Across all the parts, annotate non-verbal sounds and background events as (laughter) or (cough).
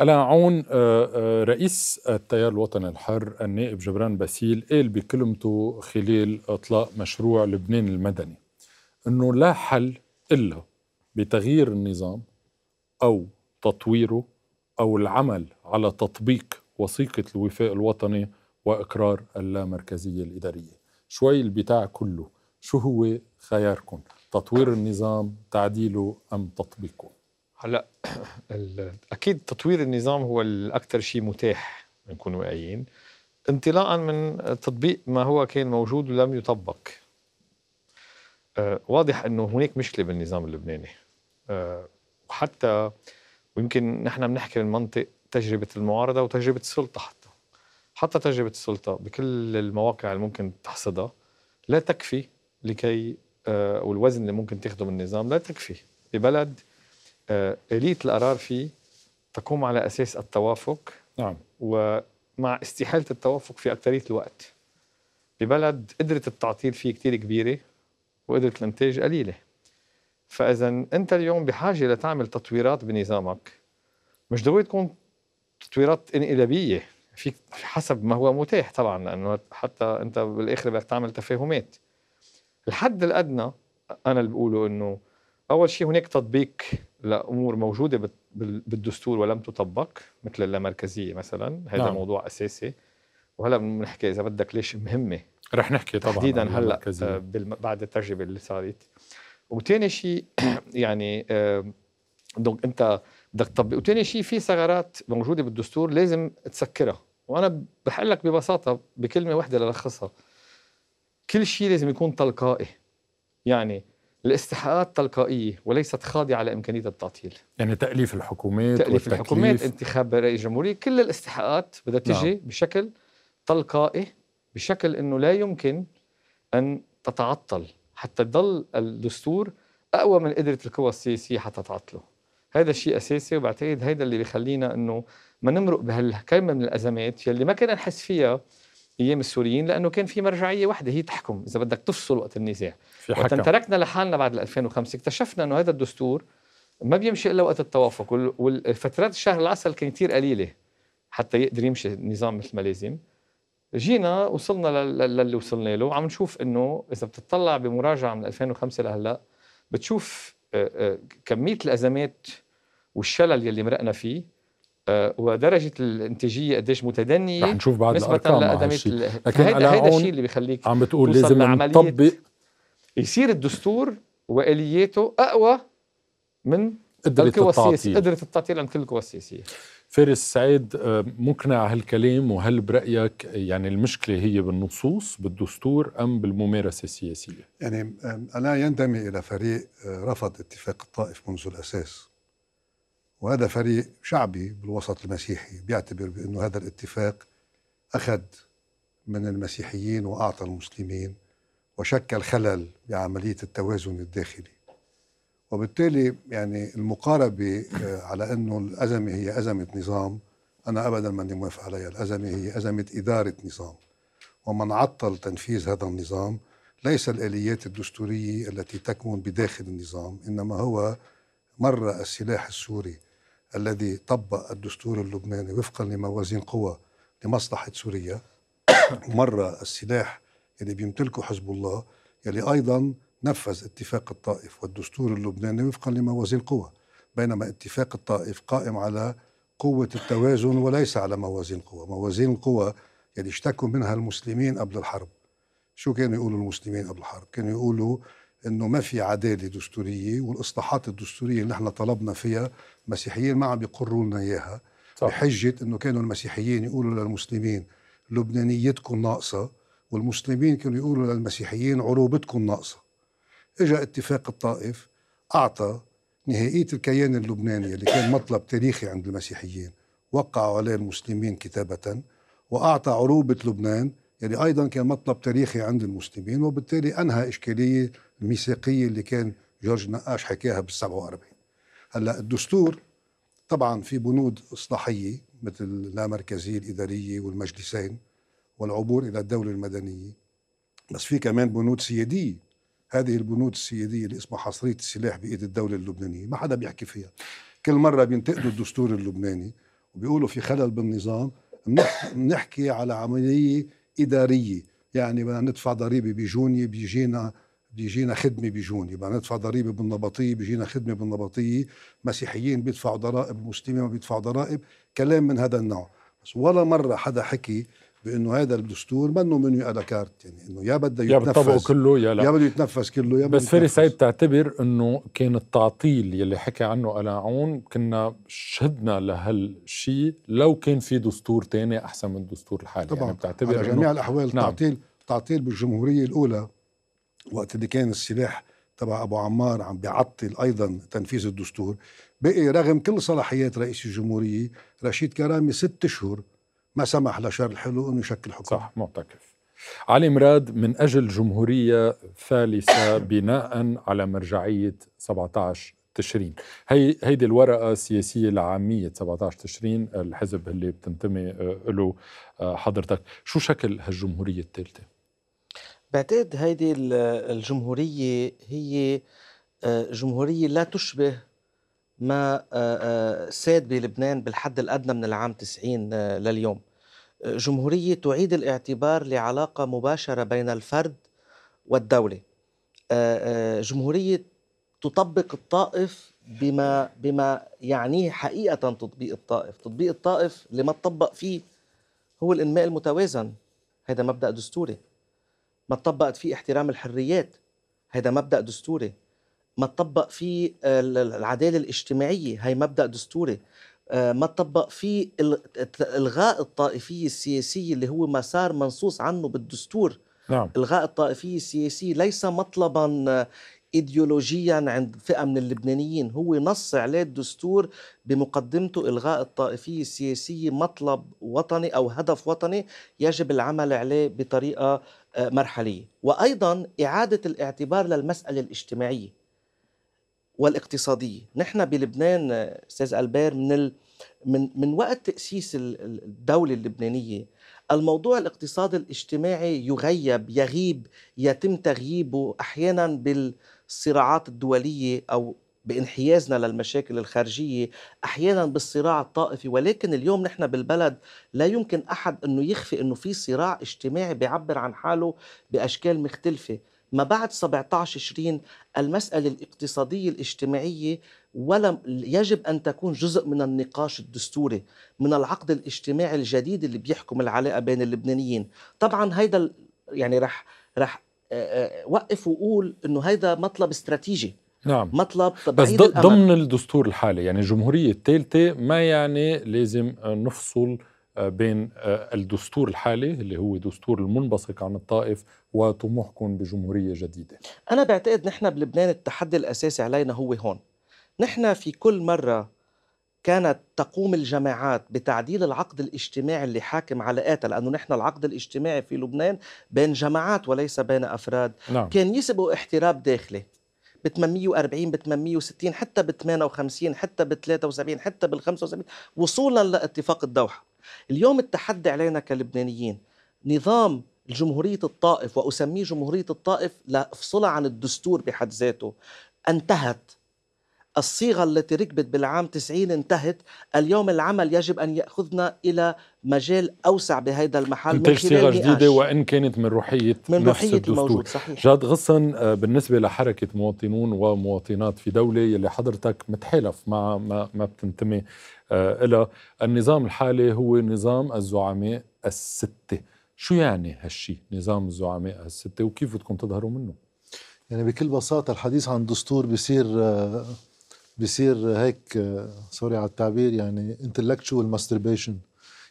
ألا عون رئيس التيار الوطني الحر النائب جبران باسيل قال بكلمته خلال إطلاق مشروع لبنان المدني أنه لا حل إلا بتغيير النظام أو تطويره أو العمل على تطبيق وثيقة الوفاء الوطني وإقرار اللامركزية الإدارية. شوي البتاع كله شو هو خياركم تطوير النظام تعديله أم تطبيقه؟ هلا أكيد تطوير النظام هو الأكثر شيء متاح نكون واعيين انطلاقا من تطبيق ما هو كان موجود ولم يطبق. أه واضح إنه هناك مشكلة بالنظام اللبناني. أه وحتى ويمكن نحن بنحكي من منطق تجربة المعارضة وتجربة السلطة حتى. حتى تجربة السلطة بكل المواقع اللي ممكن تحصدها لا تكفي لكي أه والوزن اللي ممكن تاخده من النظام لا تكفي. ببلد آه، آلية القرار فيه تقوم على أساس التوافق نعم. ومع استحالة التوافق في أكثرية الوقت. ببلد قدرة التعطيل فيه كتير كبيرة وقدرة الإنتاج قليلة. فإذا أنت اليوم بحاجة لتعمل تطويرات بنظامك مش ضروري تكون تطويرات إنقلابية في حسب ما هو متاح طبعا لأنه حتى أنت بالآخر بدك تعمل تفاهمات. الحد الأدنى أنا اللي بقوله إنه أول شيء هناك تطبيق لأمور موجودة بالدستور ولم تطبق مثل اللامركزية مثلا. هذا نعم. موضوع أساسي. وهلا بنحكي إذا بدك ليش مهمة. رح نحكي طبعا تحديدا هلا آه، بعد التجربة اللي صارت. وثاني شيء (clears throat) يعني دونك أنت بدك تطبق. وثاني شيء في ثغرات موجودة بالدستور لازم تسكرها. وأنا بحق لك ببساطة بكلمة واحدة للخصها كل شيء لازم يكون تلقائي. يعني الاستحقاقات تلقائية وليست خاضعة لإمكانية التعطيل. يعني تأليف الحكومات تأليف الحكومات انتخاب رئيس جمهورية كل الاستحقاقات بدها تجي نعم. بشكل تلقائي بشكل أنه لا يمكن أن تتعطل حتى يضل الدستور أقوى من قدرة القوى السياسية حتى تعطله. هذا شيء أساسي وبعتقد هذا اللي بيخلينا أنه ما نمرق بهالكم من الأزمات يلي ما كنا نحس فيها أيام السوريين لأنه كان في مرجعية واحدة هي تحكم إذا بدك تفصل وقت النزاع. وقت تركنا لحالنا بعد 2005 اكتشفنا إنه هذا الدستور ما بيمشي إلا وقت التوافق والفترات الشهر العسل كانت كثير قليلة حتى يقدر يمشي النظام مثل ما لازم. جينا وصلنا للي وصلنا له عم نشوف إنه إذا بتطلع بمراجعة من 2005 لهلأ بتشوف كمية الأزمات والشلل يلي مرقنا فيه. ودرجة الإنتاجية قديش متدنية رح نشوف بعد الأرقام لقدمات لكن هيدا هيدا الشيء اللي بيخليك عم بتقول لازم نطبق يصير الدستور وآلياته أقوى من قدرة القوى السياسية قدرة التعطيل عند كل القوى السياسية. فارس سعيد آه، مقنع هالكلام وهل برأيك يعني المشكلة هي بالنصوص بالدستور أم بالممارسة السياسية؟ يعني أنا ينتمي إلى فريق آه، رفض اتفاق الطائف منذ الأساس. وهذا فريق شعبي بالوسط المسيحي بيعتبر بأنه هذا الاتفاق أخذ من المسيحيين وأعطى المسلمين وشكل خلل بعملية التوازن الداخلي. وبالتالي يعني المقاربة آه، على أنه الأزمة هي أزمة نظام أنا أبدا ماني موافق عليها. الأزمة هي أزمة إدارة نظام. ومن عطل تنفيذ هذا النظام ليس الآليات الدستورية التي تكمن بداخل النظام إنما هو مر السلاح السوري. الذي طبق الدستور اللبناني وفقا لموازين قوى لمصلحة سوريا. (coughs) مرة السلاح اللي بيمتلكه حزب الله يلي أيضا نفذ اتفاق الطائف والدستور اللبناني وفقا لموازين قوى بينما اتفاق الطائف قائم على قوة التوازن وليس على موازين قوى. موازين القوى يلي اشتكوا منها المسلمين قبل الحرب. شو كانوا يقولوا المسلمين قبل الحرب؟ كانوا يقولوا إنه ما في عدالة دستورية والإصلاحات الدستورية اللي نحن طلبنا فيها المسيحيين ما عم بيقروا لنا إياها صح. بحجة إنه كانوا المسيحيين يقولوا للمسلمين لبنانيتكم ناقصة والمسلمين كانوا يقولوا للمسيحيين عروبتكم ناقصة اجى اتفاق الطائف أعطى نهائية الكيان اللبناني اللي كان مطلب تاريخي عند المسيحيين وقعوا عليه المسلمين كتابة وأعطى عروبة لبنان يعني أيضا كان مطلب تاريخي عند المسلمين وبالتالي أنهى إشكالية الميثاقيه اللي كان جورج نقاش حكاها بال 47 هلأ الدستور طبعا في بنود إصلاحية مثل اللامركزيه الإدارية والمجلسين والعبور إلى الدولة المدنية بس في كمان بنود سيادية. هذه البنود السيادية اللي اسمها حصرية السلاح بإيد الدولة اللبنانية ما حدا بيحكي فيها. كل مرة بينتقدوا الدستور اللبناني وبيقولوا في خلل بالنظام بنحكي, على عملية إدارية. يعني بدنا ندفع ضريبة بجوني بيجينا بيجينا خدمة بجوني. بدنا ندفع ضريبة بالنبطية بيجينا خدمة بالنبطية. مسيحيين بيدفعوا ضرائب مسلمين ما بيدفعوا ضرائب. كلام من هذا النوع. بس ولا مرة حدا حكي بانه هذا الدستور منه منه على كارت يعني انه يا بده يا بتطبقه يتنفذ كله يا لا يا بده يتنفذ كله يا بس فارس. سعيد تعتبر انه كان التعطيل يلي حكى عنه قلاعون كنا شهدنا لهالشيء لو كان في دستور تاني أحسن من الدستور الحالي طبعا يعني بتعتبر على جميع الأحوال نعم. تعطيل تعطيل بالجمهورية الأولى وقت اللي كان السلاح تبع أبو عمار عم بيعطل أيضا تنفيذ الدستور بقي رغم كل صلاحيات رئيس الجمهورية رشيد كرامي ست اشهر ما سمح لشار الحلو انه يشكل حكومه صح معتكف. علي مراد من أجل جمهورية ثالثة بناء على مرجعية 17 تشرين. هي هيدي الورقة السياسية لعامية 17 تشرين الحزب اللي بتنتمي آه، له آه، حضرتك. شو شكل هالجمهورية الثالثة؟ بعتقد هيدي ال- الجمهورية هي آه، جمهورية لا تشبه ما آه، آه، ساد بلبنان بالحد الأدنى من العام 90 آه، لليوم. جمهورية تعيد الاعتبار لعلاقة مباشرة بين الفرد والدولة. جمهورية تطبق الطائف بما بما يعنيه حقيقة تطبيق الطائف. تطبيق الطائف اللي ما تطبق فيه هو الإنماء المتوازن. هذا مبدأ دستوري. ما تطبقت فيه احترام الحريات. هذا مبدأ دستوري. ما تطبق فيه ال- ال- العدالة الاجتماعية هي مبدأ دستوري. آه، ما تطبق فيه ال- إلغاء الطائفية السياسية اللي هو مسار منصوص عنه بالدستور. نعم. إلغاء الطائفية السياسية ليس مطلبا آه، إيديولوجيا عند فئة من اللبنانيين. هو نص عليه الدستور بمقدمته إلغاء الطائفية السياسية مطلب وطني أو هدف وطني يجب العمل عليه بطريقة آه، مرحلية. وأيضا إعادة الاعتبار للمسألة الاجتماعية. والاقتصادية. نحن بلبنان أستاذ ألبير من ال... من من وقت تأسيس ال- ال- الدولة اللبنانية الموضوع الاقتصادي الاجتماعي يغيب يغيب يتم تغييبه أحيانا بالصراعات الدولية أو بانحيازنا للمشاكل الخارجية أحيانا بالصراع الطائفي. ولكن اليوم نحن بالبلد لا يمكن أحد إنه يخفي إنه في صراع اجتماعي بيعبر عن حاله بأشكال مختلفة. ما بعد 17 تشرين المسألة الاقتصادية الاجتماعية ولم يجب أن تكون جزء من النقاش الدستوري من العقد الاجتماعي الجديد اللي بيحكم العلاقة بين اللبنانيين. طبعا هيدا يعني رح رح وقف وقول إنه هيدا مطلب استراتيجي. نعم. مطلب بس. ضمن الدستور الحالي يعني الجمهورية الثالثة ما يعني لازم نفصل بين آه، الدستور الحالي اللي هو دستور المنبثق عن الطائف وطموحكم بجمهورية جديدة. أنا بعتقد نحن بلبنان التحدي الأساسي علينا هو هون. نحن في كل مرة كانت تقوم الجماعات بتعديل العقد الاجتماعي اللي حاكم علاقاتها لأنه نحن العقد الاجتماعي في لبنان بين جماعات وليس بين أفراد. نعم. كان يسبقوا احتراب داخلي ب 840 ب 860 حتى ب 58 حتى ب 73 حتى بال 75 وصولا لاتفاق الدوحة. اليوم التحدي علينا كلبنانيين نظام جمهورية الطائف وأسميه جمهورية الطائف لأفصلها عن الدستور بحد ذاته انتهت. الصيغة التي ركبت بالعام 90 انتهت اليوم العمل يجب أن يأخذنا إلى مجال أوسع بهذا المحل انتج صيغة جديدة وإن كانت من روحية من نفس روحية الدستور. الموجود صحيح. جاد غصن آه، بالنسبة لحركة مواطنون ومواطنات في دولة يلي حضرتك متحالف مع ما, ما بتنتمي آه، إلى النظام الحالي هو نظام الزعماء الستة. شو يعني هالشي نظام الزعماء الستة؟ وكيف بدكم تظهروا منه؟ يعني بكل بساطة الحديث عن دستور بصير آه، بصير هيك سوري على التعبير يعني intellectual masturbation.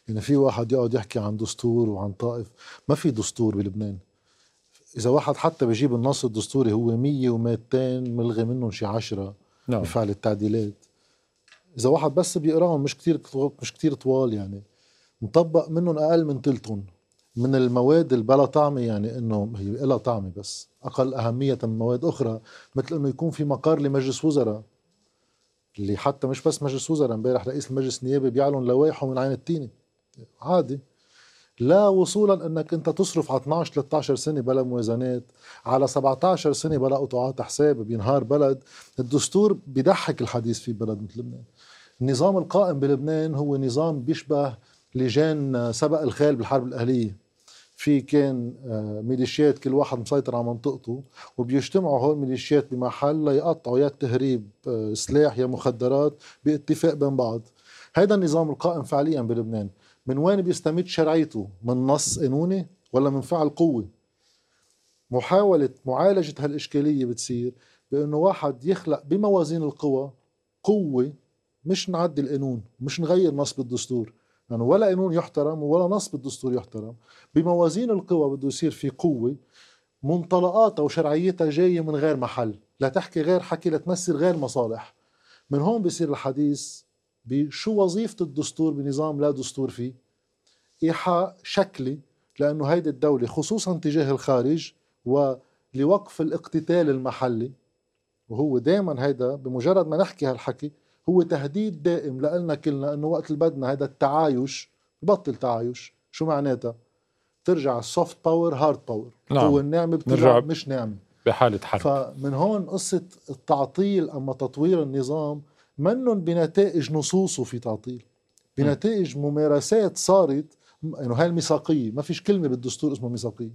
يعني في واحد يقعد يحكي عن دستور وعن طائف ما في دستور بلبنان. إذا واحد حتى بيجيب النص الدستوري هو 100 و200 ملغي منهم شي 10 نعم. بفعل التعديلات. إذا واحد بس بيقراهم مش كتير مش كتير طوال يعني. مطبق منهم أقل من تلتهم. من المواد اللي بلا طعمة يعني إنه هي لها طعمة بس. أقل أهمية من مواد أخرى مثل إنه يكون في مقر لمجلس وزراء. اللي حتى مش بس مجلس وزراء امبارح رئيس المجلس النيابي بيعلن لوائحه من عين التيني عادي. لا وصولا إنك أنت تصرف على 12 13 سنة بلا موازنات على 17 سنة بلا قطاعات حساب بينهار بلد. الدستور بيضحك الحديث في بلد مثل لبنان. النظام القائم بلبنان هو نظام بيشبه لجان سبق الخيل بالحرب الأهلية. في كان آه، ميليشيات كل واحد مسيطر على منطقته وبيجتمعوا هول الميليشيات بمحل ليقطعوا يا تهريب آه، سلاح يا مخدرات باتفاق بين بعض. هذا النظام القائم فعليا بلبنان. من وين بيستمد شرعيته؟ من نص قانوني ولا من فعل قوة؟ محاولة معالجة هالإشكالية بتصير بأنه واحد يخلق بموازين القوى قوة مش نعدي القانون مش نغير نص بالدستور يعني ولا قانون يحترم ولا نص بالدستور يحترم. بموازين القوى بده يصير في قوة منطلقاتها وشرعيتها جاية من غير محل. لا تحكي غير حكي لا تمثل غير مصالح. من هون بصير الحديث بشو وظيفة الدستور بنظام لا دستور فيه؟ إيحاء شكلي لأنه هيدي الدولة خصوصا تجاه الخارج ولوقف الاقتتال المحلي وهو دائما هيدا بمجرد ما نحكي هالحكي هو تهديد دائم لنا كلنا إنه وقت اللي بدنا هذا التعايش بطل تعايش. شو معناتها؟ ترجع السوفت باور هارد باور نعم. قوة النعمة بترجع مش نعمة. بحالة حرب. فمن هون قصة التعطيل أما تطوير النظام منن بنتائج نصوصه في تعطيل. بنتائج ممارسات صارت إنه هاي الميثاقية ما فيش كلمة بالدستور اسمها ميثاقية.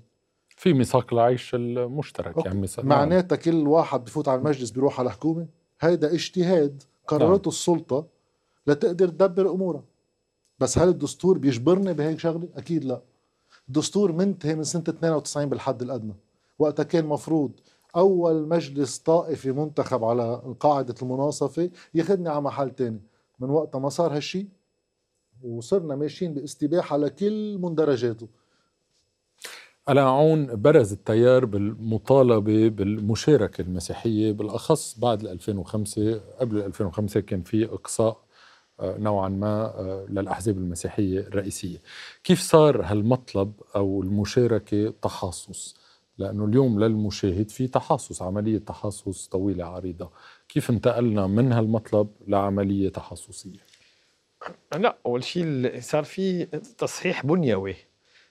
في ميثاق العيش المشترك أوكي. يعني ميثاق معناتها كل واحد بفوت على المجلس بيروح على الحكومة. هيدا اجتهاد قررته نعم. السلطة لتقدر تدبر أمورها. بس هل الدستور بيجبرني بهيك شغلة؟ أكيد لا. الدستور منتهي من سنة 92 بالحد الأدنى. وقتها كان مفروض أول مجلس طائفي منتخب على قاعدة المناصفة ياخذني على محل تاني. من وقتها ما صار هالشيء وصرنا ماشيين باستباحة لكل مندرجاته. عون برز التيار بالمطالبة بالمشاركة المسيحية بالأخص بعد 2005 قبل 2005 كان في إقصاء آه، نوعا ما آه، للأحزاب المسيحية الرئيسية. كيف صار هالمطلب أو المشاركة تحاصص لأنه اليوم للمشاهد في تحاصص عملية تحاصص طويلة عريضة. كيف انتقلنا من هالمطلب لعملية تحاصصية لا أول شيء صار في تصحيح بنيوي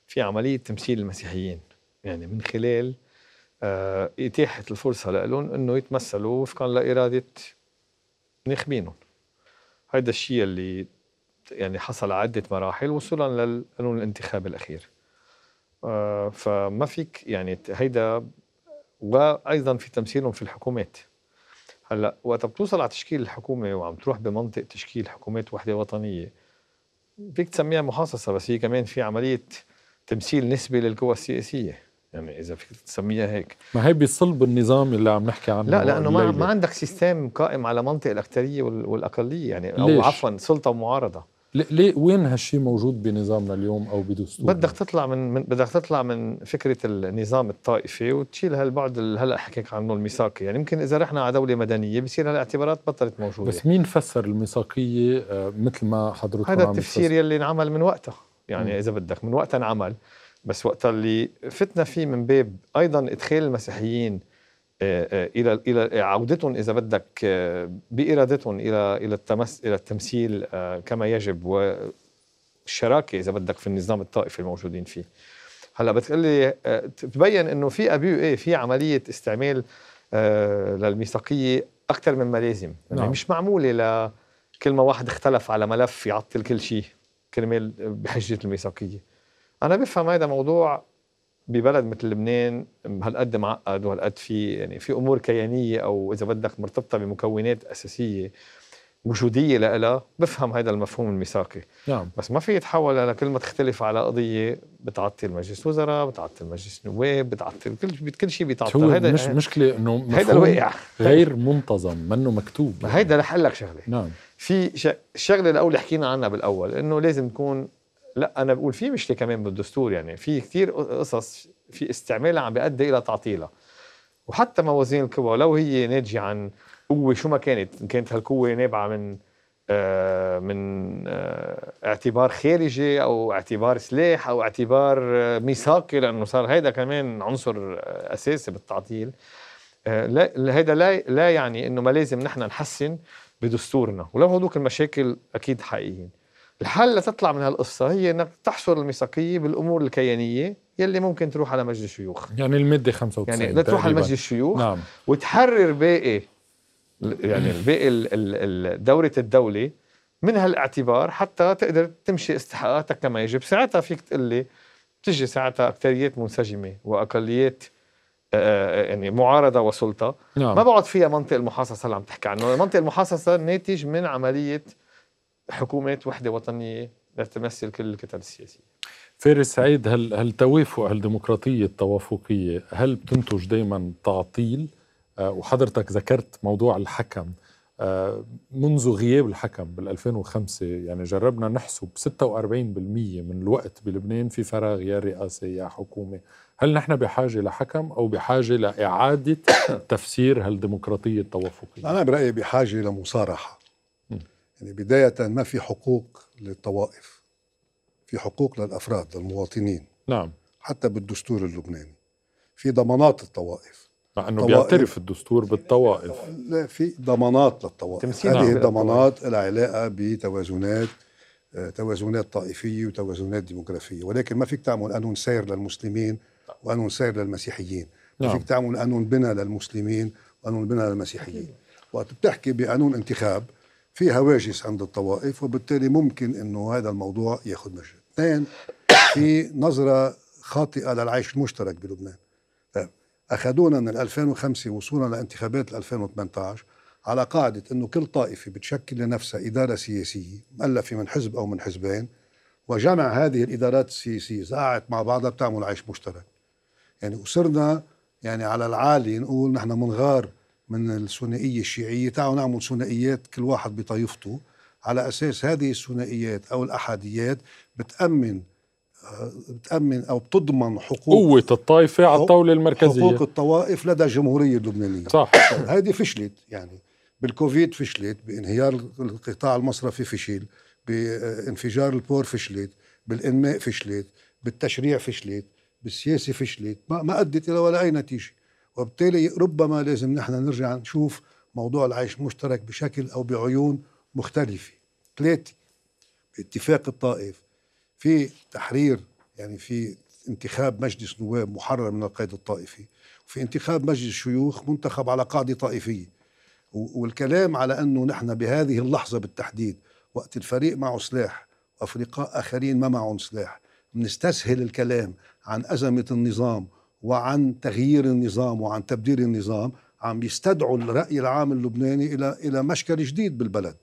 في عملية تمثيل المسيحيين. يعني من خلال آه، اتاحه الفرصة لهم إنه يتمثلوا وفقا لإرادة ناخبينهم. هذا الشيء اللي يعني حصل عدة مراحل وصولا للقانون الانتخابي الأخير. آه، فما فيك يعني هيدا وأيضا في تمثيلهم في الحكومات هلأ وقت بتوصل على تشكيل الحكومة وعم تروح بمنطق تشكيل حكومات وحدة وطنية فيك تسميها محاصصة بس هي كمان في عملية تمثيل نسبي للقوى السياسية يعني إذا فيك تسميها هيك ما هي بصلب النظام اللي عم نحكي عنه لا لأنه ما. ما عندك سيستم قائم على منطق الأكثرية وال- والأقلية يعني أو؟ عفوا سلطة ومعارضة ليه- وين هالشي موجود بنظامنا اليوم أو بدستورنا؟ بدك تطلع من, من بدك تطلع من فكرة النظام الطائفي وتشيل هالبعد اللي هلا حكيك عنه الميثاقي. يعني يمكن إذا رحنا على دولة مدنية بصير هالاعتبارات بطلت موجودة. بس مين فسر الميثاقية آه، مثل ما حضرتك هذا التفسير يلي انعمل من وقتها يعني مم. إذا بدك من وقتها انعمل. بس وقتها اللي فتنا فيه من باب أيضا إدخال المسيحيين إلى إلى عودتهم إذا بدك آه، بإرادتهم إلى إلى التمس إلى التمثيل آه، كما يجب والشراكه إذا بدك في النظام الطائفي الموجودين فيه. هلأ بتقلي آه، تبين إنه في ابيو إيه في عملية استعمال آه، للميثاقية أكثر مما لازم يعني نعم. مش معمولة ل كل ما واحد اختلف على ملف يعطل كل شيء كرمال بحجة الميثاقية. أنا بفهم هذا موضوع ببلد مثل لبنان هالقد معقد وهالقد في يعني في أمور كيانية أو إذا بدك مرتبطة بمكونات أساسية وجودية لها بفهم هذا المفهوم الميثاقي. نعم. بس ما في يتحول لكل ما تختلف على قضية بتعطل مجلس وزراء بتعطل مجلس نواب بتعطل كل كل شيء بيتعطل. هو هيدا مش مشكلة إنه هيدا الواقع. غير منتظم منه مكتوب. ما هيدا رح أقول لك شغلة. نعم. في ش- الشغله الاولى حكينا عنها بالأول إنه لازم تكون لا أنا بقول في مشكلة كمان بالدستور يعني. في كثير قصص في استعمالها عم بيؤدي إلى تعطيلها. وحتى موازين القوى لو هي ناتجة عن قوة شو ما كانت إن كانت هالقوة نابعة من آه من آه اعتبار خارجي أو اعتبار سلاح أو اعتبار آه ميثاقي لأنه صار هيدا كمان عنصر أساسي بالتعطيل. لا هيدا لا لا يعني إنه ما لازم نحن نحسن بدستورنا. ولو هدوك المشاكل أكيد حقيقيين. الحل لتطلع من هالقصة هي إنك تحصر الميثاقيه بالأمور الكيانية يلي ممكن تروح على مجلس الشيوخ يعني الماده 95 يعني لا تروح على. مجلس الشيوخ نعم. وتحرر باقي يعني باقي ال- ال- ال- دورة الدولة من هالاعتبار حتى تقدر تمشي استحقاقاتك كما يجب. ساعتها فيك تقول لي تجي ساعتها اكثريات منسجمة وأقليات آه، يعني معارضة وسلطة. نعم. ما بقعد فيها منطق المحاصصة اللي عم تحكي عنه. منطق المحاصصة ناتج من عملية حكومه وحدة وطنية لتمثل كل الكتل السياسيه فارس سعيد هل هالتوافق هالديمقراطية التوافقية؟ هل بتنتج دائما تعطيل؟ آه، وحضرتك ذكرت موضوع الحكم. آه، منذ غياب الحكم بال 2005 يعني جربنا نحسب 46% من الوقت بلبنان في فراغ يا رئاسة يا حكومة، هل نحن بحاجة لحكم أو بحاجة لإعادة (coughs) تفسير هالديمقراطية التوافقية؟ أنا برأيي بحاجة لمصارحة. يعني بداية ما في حقوق للطوائف في حقوق للأفراد للمواطنين. نعم. حتى بالدستور اللبناني. في ضمانات الطوائف مع إنه. بيعترف الدستور بالطوائف. لا في ضمانات للطوائف. تمثيل هذه. الضمانات لها علاقه بتوازنات آه، توازنات طائفية وتوازنات ديموغرافية. ولكن ما فيك تعمل قانون سير للمسلمين وقانون سير للمسيحيين. ما نعم. فيك تعمل قانون بناء للمسلمين وقانون بناء للمسيحيين. وقت بتحكي بقانون انتخاب في هواجس عند الطوائف وبالتالي ممكن إنه هذا الموضوع ياخذ مجال اثنين في (coughs) نظرة خاطئة للعيش المشترك بلبنان. طيب، أخذونا من 2005 وصولا لانتخابات 2018 على قاعدة إنه كل طائفة بتشكل لنفسها إدارة سياسية مؤلفه من حزب أو من حزبين وجمع هذه الإدارات السياسية زقعت مع بعضها بتعمل عيش مشترك. يعني وصرنا يعني على العالي نقول نحن منغار من الثنائية الشيعية. تعالوا نعمل ثنائيات كل واحد بطائفته على أساس هذه الثنائيات أو الأحاديات بتأمن آه، بتأمن أو بتضمن حقوق قوة الطائفة على الطاولة المركزية. حقوق الطوائف لدى الجمهوريه اللبنانيه صح. (coughs) هذه فشلت يعني. بالكوفيد فشلت بانهيار القطاع المصرفي فشل بانفجار البور فشلت بالإنماء فشلت بالتشريع فشلت بالسياسة فشلت. ما, ما أدت إلى ولا أي نتيجة. وبالتالي ربما لازم نحن نرجع نشوف موضوع العيش المشترك بشكل أو بعيون مختلفة. ثلاثة باتفاق الطائف. في تحرير يعني في انتخاب مجلس نواب محرر من القيد الطائفي وفي انتخاب مجلس شيوخ منتخب على قاعدة طائفية. و- والكلام على أنه نحن بهذه اللحظة بالتحديد وقت الفريق معه سلاح وافرقاء آخرين ما معهم سلاح بنستسهل الكلام عن أزمة النظام وعن تغيير النظام وعن تبديل النظام عم يستدعوا الرأي العام اللبناني إلى إلى مشكل جديد بالبلد.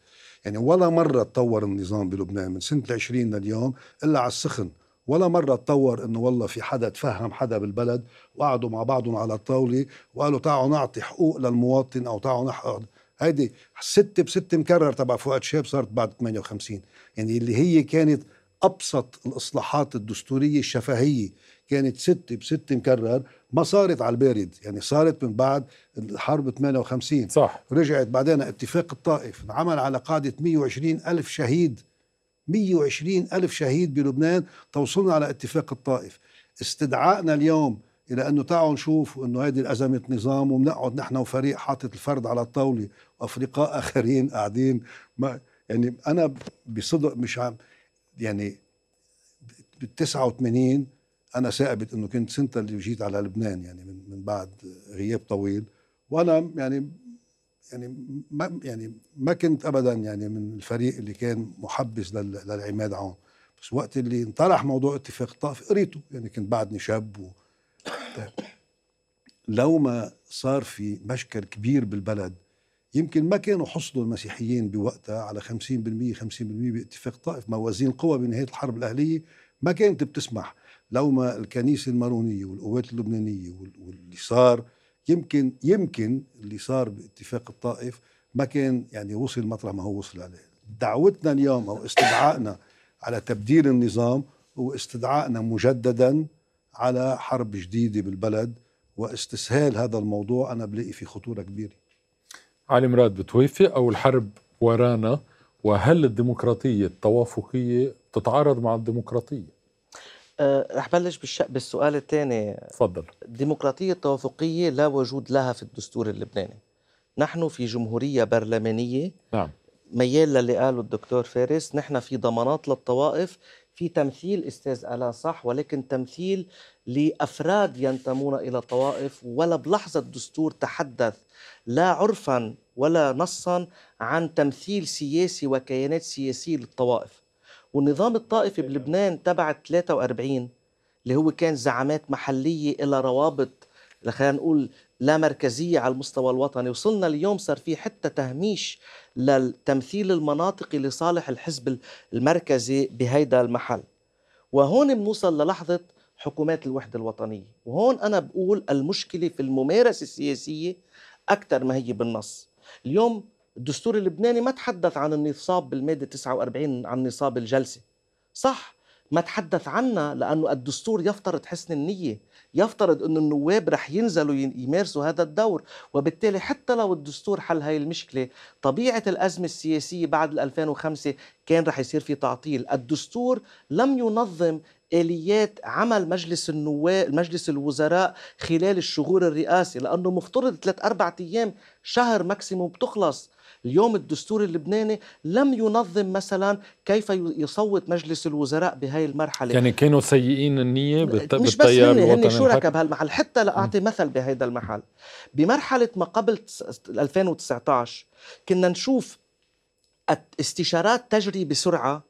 يعني ولا مرة تطور النظام بلبنان من سنة العشرين لليوم إلا على السخن. ولا مرة تطور إنه والله في حدا تفهم حدا بالبلد وقعدوا مع بعضهم على الطاولة وقالوا تعالوا نعطي حقوق للمواطن أو تعالوا نحقق هيدي ستة بستة مكرر تبع فؤاد شاب صارت بعد 58 يعني اللي هي كانت أبسط الإصلاحات الدستورية الشفهية. كانت ستة بستة مكرر ما صارت على البارد يعني صارت من بعد الحرب 58 صح. رجعت بعدين اتفاق الطائف انعمل على قاعدة 120 ألف شهيد. 120 ألف شهيد بلبنان توصلنا على اتفاق الطائف. استدعائنا اليوم إلى أنه تعالوا نشوف أنه هذه أزمة نظام وبنقعد نحن وفريق حاطط الفرد على الطاولة وأفرقاء (laughs) آخرين قاعدين. ما يعني أنا بصدق مش عم يعني بال 89 أنا ثابت أنه كنت سنة اللي جيت على لبنان يعني من من بعد غياب طويل. وأنا يعني يعني ما يعني ما كنت ابدا يعني من الفريق اللي كان محبس لل- للعماد عون بس وقت اللي انطرح موضوع اتفاق الطائف قريته يعني كنت بعدني شاب و... لو ما صار في مشكل كبير بالبلد يمكن ما كانوا حصلوا المسيحيين بوقتها على 50% 50% باتفاق الطائف موازين القوى بنهاية الحرب الأهلية ما كانت بتسمح. لو ما الكنيسه المارونيه والقوات اللبنانية وال- واللي صار يمكن يمكن اللي صار باتفاق الطائف ما كان يعني وصل مطرح ما هو وصل عليه. دعوتنا اليوم أو استدعائنا على تبديل النظام هو استدعائنا مجددا على حرب جديدة بالبلد واستسهال هذا الموضوع. أنا بلاقي في خطورة كبيرة. علي مراد بتوافق أو الحرب ورانا؟ وهل الديمقراطية التوافقية تتعارض مع الديمقراطية؟ أه رح بلش بالش... بالسؤال الثاني تفضل. الديمقراطية التوافقية لا وجود لها في الدستور اللبناني. نحن في جمهورية برلمانية. نعم. ميال للي قاله الدكتور فارس. نحن في ضمانات للطوائف. في تمثيل أستاذ ألا صح ولكن تمثيل لأفراد ينتمون إلى طوائف ولا بلحظة الدستور تحدث لا عرفا ولا نصا عن تمثيل سياسي وكيانات سياسية للطوائف. والنظام الطائفي بلبنان تبع 43 اللي هو كان زعامات محلية إلى روابط خلينا نقول لا مركزية على المستوى الوطني. وصلنا اليوم صار في حتى تهميش للتمثيل المناطقي لصالح الحزب المركزي بهيدا المحل. وهون بنوصل للحظة حكومات الوحدة الوطنية. وهون أنا بقول المشكلة في الممارسة السياسية أكثر ما هي بالنص. اليوم الدستور اللبناني ما تحدث عن النصاب بالمادة 49 عن نصاب الجلسة. صح ما تحدث عنها لأنه الدستور يفترض حسن النية يفترض أن النواب رح ينزلوا يمارسوا هذا الدور وبالتالي حتى لو الدستور حل هاي المشكلة طبيعة الأزمة السياسية بعد 2005 كان رح يصير في تعطيل. الدستور لم ينظم آليات عمل مجلس النواب مجلس الوزراء خلال الشهور الرئاسي لأنه مفترض ثلاث أربع أيام شهر ماكسيموم بتخلص. اليوم الدستور اللبناني لم ينظم مثلا كيف يصوت مجلس الوزراء بهاي المرحلة. يعني كانوا سيئين النية بالت... مش بس هن هن شركاء بهالمحل حتى لاعطي مثل بهذا المحل. بمرحلة ما قبل 2019 كنا نشوف استشارات تجري بسرعة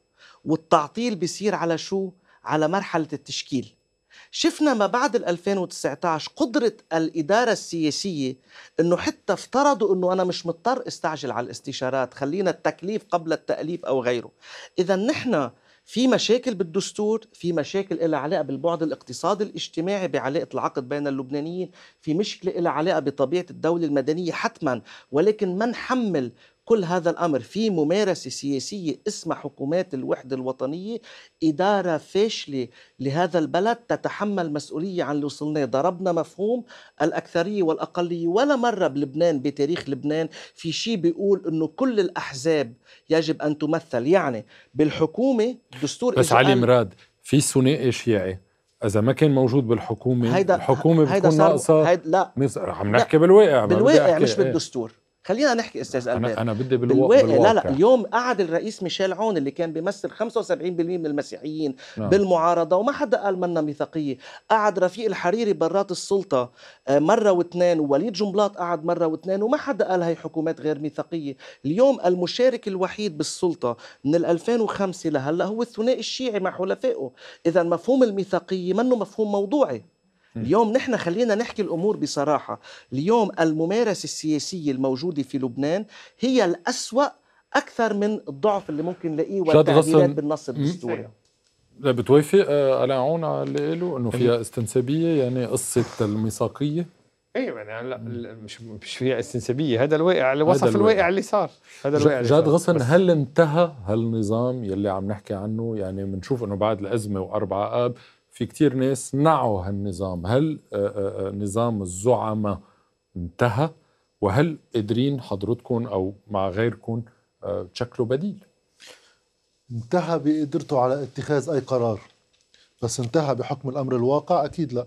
والتعطيل بيصير على شو؟ على مرحلة التشكيل. شفنا ما بعد 2019 قدرة الإدارة السياسية أنه حتى افترضوا أنه أنا مش مضطر أستعجل على الاستشارات خلينا التكليف قبل التأليف أو غيره. إذا نحن في مشاكل بالدستور في مشاكل لها علاقة بالبعد الاقتصادي الاجتماعي بعلاقة العقد بين اللبنانيين في مشكلة لها علاقة بطبيعة الدولة المدنية حتما ولكن ما نحمل كل هذا الأمر في ممارسة سياسية اسمها حكومات الوحدة الوطنية. إدارة فاشلة لهذا البلد تتحمل مسؤولية عن اللي وصلنا ضربنا مفهوم الأكثرية والأقلية. ولا مرة بلبنان بتاريخ لبنان في شيء بيقول إنه كل الأحزاب يجب أن تمثل. يعني بالحكومة دستور بس علي مراد في ثنائي شيعي إذا ما كان موجود بالحكومة هيدا الحكومة بتكون ناقصة. هيدا لا. عم نحكي بالواقع بالواقع مش بالدستور. خلينا نحكي أستاذ أنا, أنا بدي بالواقع, بالواقع لا لا اليوم قعد الرئيس ميشيل عون اللي كان بيمثل 75% من المسيحيين نعم. بالمعارضة وما حدا قال منا ميثاقية. قعد رفيق الحريري برات السلطة آه، مرة واثنين ووليد جنبلاط قعد مرة واثنين وما حدا قال هي حكومات غير ميثاقية. اليوم المشارك الوحيد بالسلطة من 2005 لهلأ هو الثنائي الشيعي مع حلفائه. اذا مفهوم الميثاقية منه مفهوم موضوعي. اليوم نحن خلينا نحكي الأمور بصراحة. اليوم الممارسة السياسية الموجودة في لبنان هي الأسوأ أكثر من الضعف اللي ممكن نلاقيه والتعديلات بالنص الدستوري. لا بتوافق؟ آه، على عون على اللي قاله إنه فيها استنسابية يعني قصة الميثاقية؟ أيوه يعني لا مش مش فيها استنسابية. هذا الواقع اللي وصف الواقع. اللي صار. هذا الواقع جاد غصن هل انتهى هالنظام يلي عم نحكي عنه؟ يعني بنشوف إنه بعد الأزمة وأربع آب في كتير ناس نعوا هالنظام. هل آه، آه، آه، نظام الزعماء انتهى؟ وهل قادرين حضرتكم أو مع غيركم تشكلوا بديل؟ انتهى بقدرته على اتخاذ أي قرار. بس انتهى بحكم الأمر الواقع؟ أكيد لا.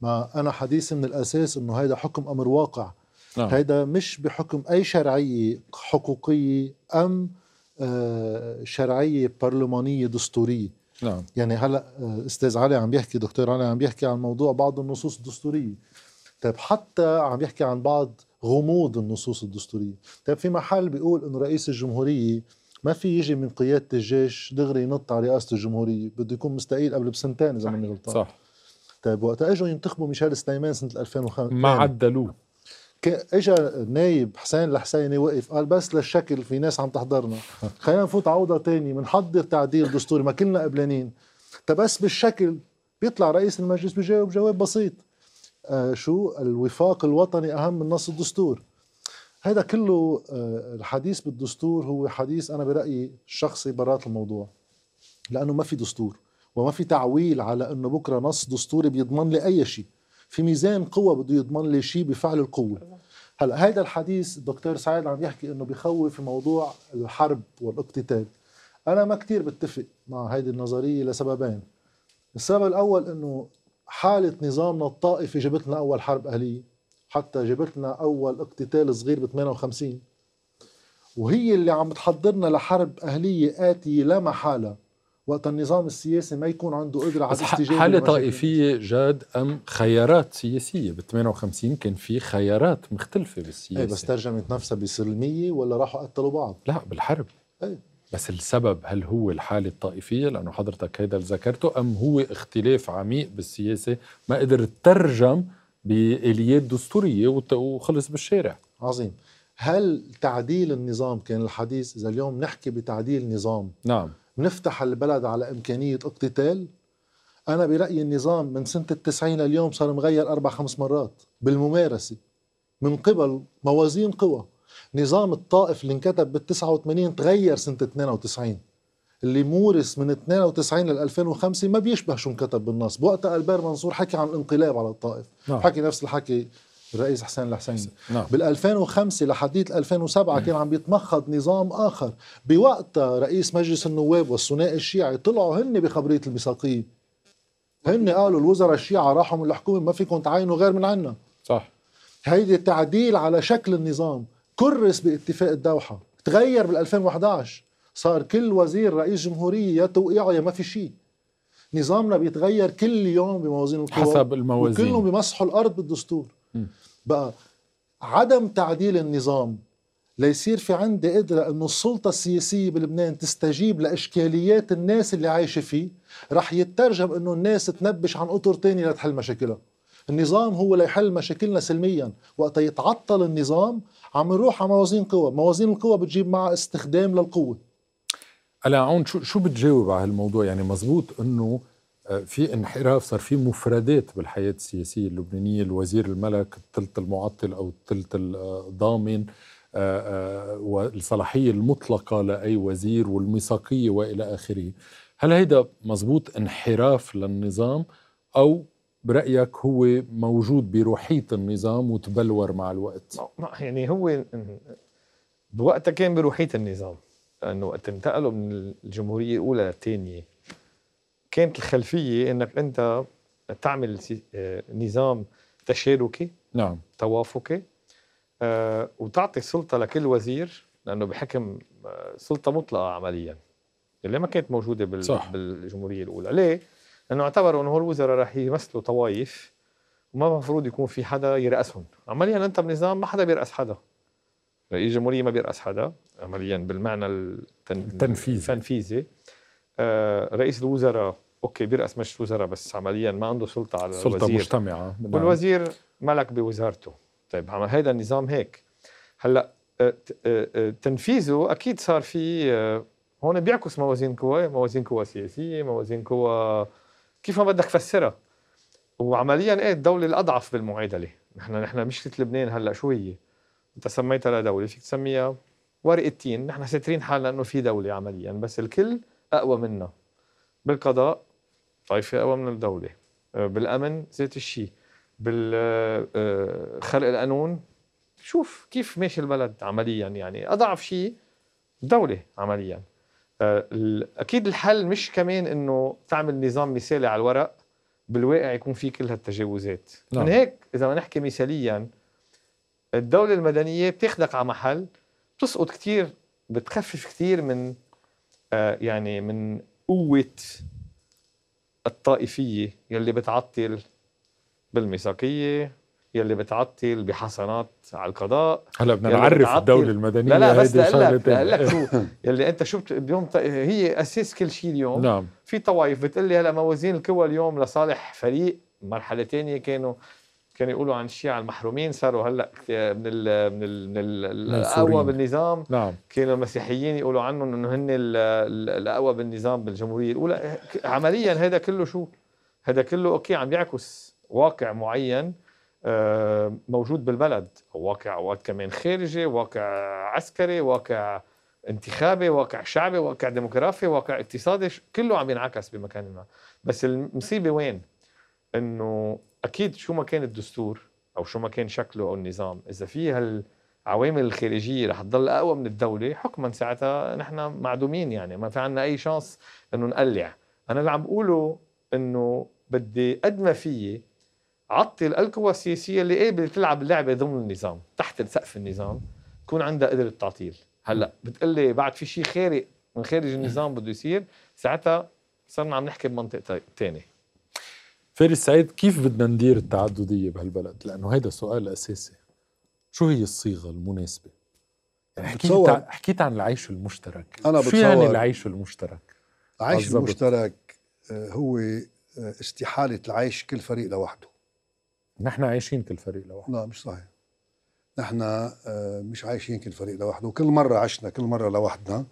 ما أنا حديثي من الأساس أنه هيدا حكم أمر واقع. نعم. هيدا مش بحكم أي شرعية حقوقية أم شرعية برلمانية دستورية. نعم. يعني هلا آه، أستاذ علي عم بيحكي دكتور علي عم بيحكي عن موضوع بعض النصوص الدستورية. طيب حتى عم يحكي عن بعض غموض النصوص الدستورية. طيب في محل بيقول إنه رئيس الجمهورية ما في يجي من قيادة الجيش دغري ينط على رئاسة الجمهورية بده يكون مستقيل قبل بسنتين إذا ماني غلطان. صح. طيب وقت إجوا ينتخبوا ميشيل سليمان سنة 2005 ما عدلوه. اجى نايب حسين الحسيني وقف قال بس للشكل في ناس عم تحضرنا. خلينا نفوت عوضه تاني بنحضر تعديل دستوري ما كلنا قبلانين. بس بالشكل بيطلع رئيس المجلس بجاوب جواب بسيط. آه شو الوفاق الوطني أهم من نص الدستور؟ هذا كله آه الحديث بالدستور هو حديث أنا برأيي الشخصي برات الموضوع. لأنه ما في دستور وما في تعويل على إنه بكرة نص دستوري بيضمن لي أي شيء. في ميزان قوة بده يضمن لي شيء بفعل القوة. هلا هيدا الحديث الدكتور سعيد عم يحكي إنه بخوف في موضوع الحرب والاقتتال. أنا ما كتير بتفق مع هيدي النظرية لسببين. السبب الأول إنه حالة نظامنا الطائفي جابت لنا أول حرب أهلية. حتى جابت لنا أول اقتتال صغير ب 58 وهي اللي عم تحضرنا لحرب أهلية آتية لا محالة. وقت النظام السياسي ما يكون عنده قدرة على الاستجابة حالة طائفية جاد أم خيارات سياسية؟ بال 58 كان في خيارات مختلفة بالسياسة. إيه بس ترجمت نفسها بسلمية ولا راحوا قتلوا بعض؟ لا بالحرب. إيه. بس السبب هل هو الحالة الطائفية؟ لأنه حضرتك هيدا اللي ذكرته أم هو اختلاف عميق بالسياسة؟ ما قدر ترجم بآليات دستورية وخلص بالشارع. عظيم. هل تعديل النظام كان الحديث؟ إذا اليوم نحكي بتعديل نظام نعم. بنفتح البلد على إمكانية اقتتال. أنا برأيي النظام من سنة التسعين لليوم صار مغير أربع خمس مرات بالممارسة من قبل موازين قوى. نظام الطائف اللي انكتب بال 89 تغير سنة 92 اللي مورس من 92 لل 2005 ما بيشبه شو انكتب بالنص. بوقتها ألبير منصور حكي عن الانقلاب على الطائف. نعم. حكي نفس الحكي الرئيس حسين الحسيني. نعم. بال 2005 لحديت 2007 كان عم بيتمخض نظام آخر. بوقتها رئيس مجلس النواب والثنائي الشيعي طلعوا هن بخبرية الميثاقيه هن قالوا الوزراء الشيعة راحوا من الحكومة ما فيكم تعينوا غير من عنا. صح. هيدي تعديل على شكل النظام كرس باتفاق الدوحة. تغير بال 2011 صار كل وزير رئيس جمهورية يا توقيعه يا ما في شيء. نظامنا بيتغير كل يوم بموازين القوى حسب الموازين. وكلهم بيمسحوا الأرض بالدستور. بقى عدم تعديل النظام ليصير في عندي قدرة إنه السلطة السياسية بلبنان تستجيب لإشكاليات الناس اللي عايشة فيه. رح يترجم إنه الناس تنبش عن أطر تاني لتحل مشاكلها. النظام هو ليحل مشاكلنا سلميا. وقت يتعطل النظام عم نروح على موازين قوى. موازين القوى بتجيب معها استخدام للقوة. هلا عون شو شو بتجاوب على هالموضوع؟ يعني مزبوط آه، في انحراف صار في مفردات بالحياة السياسية اللبنانية. الوزير الملك الثلث المعطل أو الثلث الضامن آه، آه، والصلاحية المطلقة لأي وزير والميثاقية وإلى آخره. هل هيدا مزبوط انحراف للنظام أو برأيك هو موجود بروحية النظام وتبلور مع الوقت؟ يعني هو بوقتها كان بروحية النظام لأنه وقت انتقلوا من الجمهورية الأولى للثانية. كانت الخلفية إنك أنت تعمل آه، نظام تشاركي نعم توافقي آه، وتعطي السلطة لكل وزير لأنه بحكم آه، سلطة مطلقة عمليا اللي ما كانت موجودة بال... صح. بالجمهورية الأولى ليه؟ لأنه اعتبروا هو الوزراء رح يمثلوا طوائف وما المفروض يكون في حدا يرأسهم عمليا أنت بنظام ما حدا بيرأس حدا رئيس الجمهورية ما بيرأس حدا عمليا بالمعنى التن... التنفيذي. التنفيذي رئيس الوزراء أوكي بيرأس مجلس الوزراء بس عمليا ما عنده سلطة على سلطة الوزير. مجتمعة. نعم. والوزير ملك بوزارته. طيب هيدا النظام هيك. هلأ آه، آه، آه، تنفيذه أكيد صار في آه، هون بيعكس موازين قوى موازين قوى سياسية موازين قوى كيف ما بدك تفسرها وعمليا إيه الدولة الأضعف بالمعادلة. نحن نحن مشكله لبنان هلأ شو هي؟ أنت سميتها لدوله فيك تسميها ورقة تين. نحن ساترين حالنا إنه في دولة عمليا بس الكل أقوى منا بالقضاء طائفه أقوى من الدولة. آه، بالأمن ذات الشيء بالخلق القانون. شوف كيف ماشي البلد عمليا يعني. أضعف شيء الدولة عمليا. آه، أكيد الحل مش كمان إنه تعمل نظام مثالي على الورق. بالواقع يكون في كل هالتجاوزات. نعم. من هيك إذا ما نحكي مثاليا الدولة المدنية بتاخدك على محل. بتسقط كتير بتخفف كتير من آه، يعني من قوة الطائفية يلي بتعطل بالميثاقية يلي بتعطل بحسنات على القضاء هلا بدنا نعرف الدولة المدنية لا لا بس لك لك. شو يلي انت شو اليوم هي أساس كل شيء اليوم نعم في طوائف بتقول لي هلا موازين القوى اليوم لصالح فريق مرحله ثانية كانوا كانوا يقولوا عن الشيعة المحرومين صاروا هلأ من ال من ال من ال- منصورين. الاقوى بالنظام. نعم. كانوا المسيحيين يقولوا عنهم إنه هن ال- ال- الاقوى بالنظام بالجمهورية الأولى. عمليا هذا كله شو؟ هذا كله أوكي عم بيعكس واقع معين آه، موجود بالبلد. واقع أوقات كمان خارجي واقع عسكري واقع انتخابي واقع شعبي واقع ديموغرافي واقع اقتصادي كله عم ينعكس بمكان ما. بس المصيبة وين؟ إنه أكيد شو ما كان الدستور أو شو ما كان شكله أو النظام إذا في هالعوامل الخارجية رح تضل أقوى من الدولة حكما ساعتها نحن معدومين يعني ما في عنا أي شانس إنه نقلع. أنا اللي عم بقوله إنه بدي قد ما فيي عطل القوى السياسية اللي قابلة تلعب اللعبة ضمن النظام تحت سقف النظام يكون عندها قدرة تعطيل. هلأ بتقلي بعد في شيء خارق من خارج النظام بده يصير ساعتها صرنا عم نحكي بمنطق تاني. فارس سعيد كيف بدنا ندير التعددية بهالبلد؟ لأنه هذا سؤال أساسي شو هي الصيغة المناسبة؟ يعني حكيت بتصور- حكيت عن العيش المشترك أنا شو يعني بتصور- العيش المشترك؟ العيش بالضبط. المشترك آه، هو آه، استحالة العيش كل فريق لوحده نحن عايشين كل فريق لوحده لا مش صحيح نحن آه، مش عايشين كل فريق لوحده وكل مرة عشنا كل مرة لوحدنا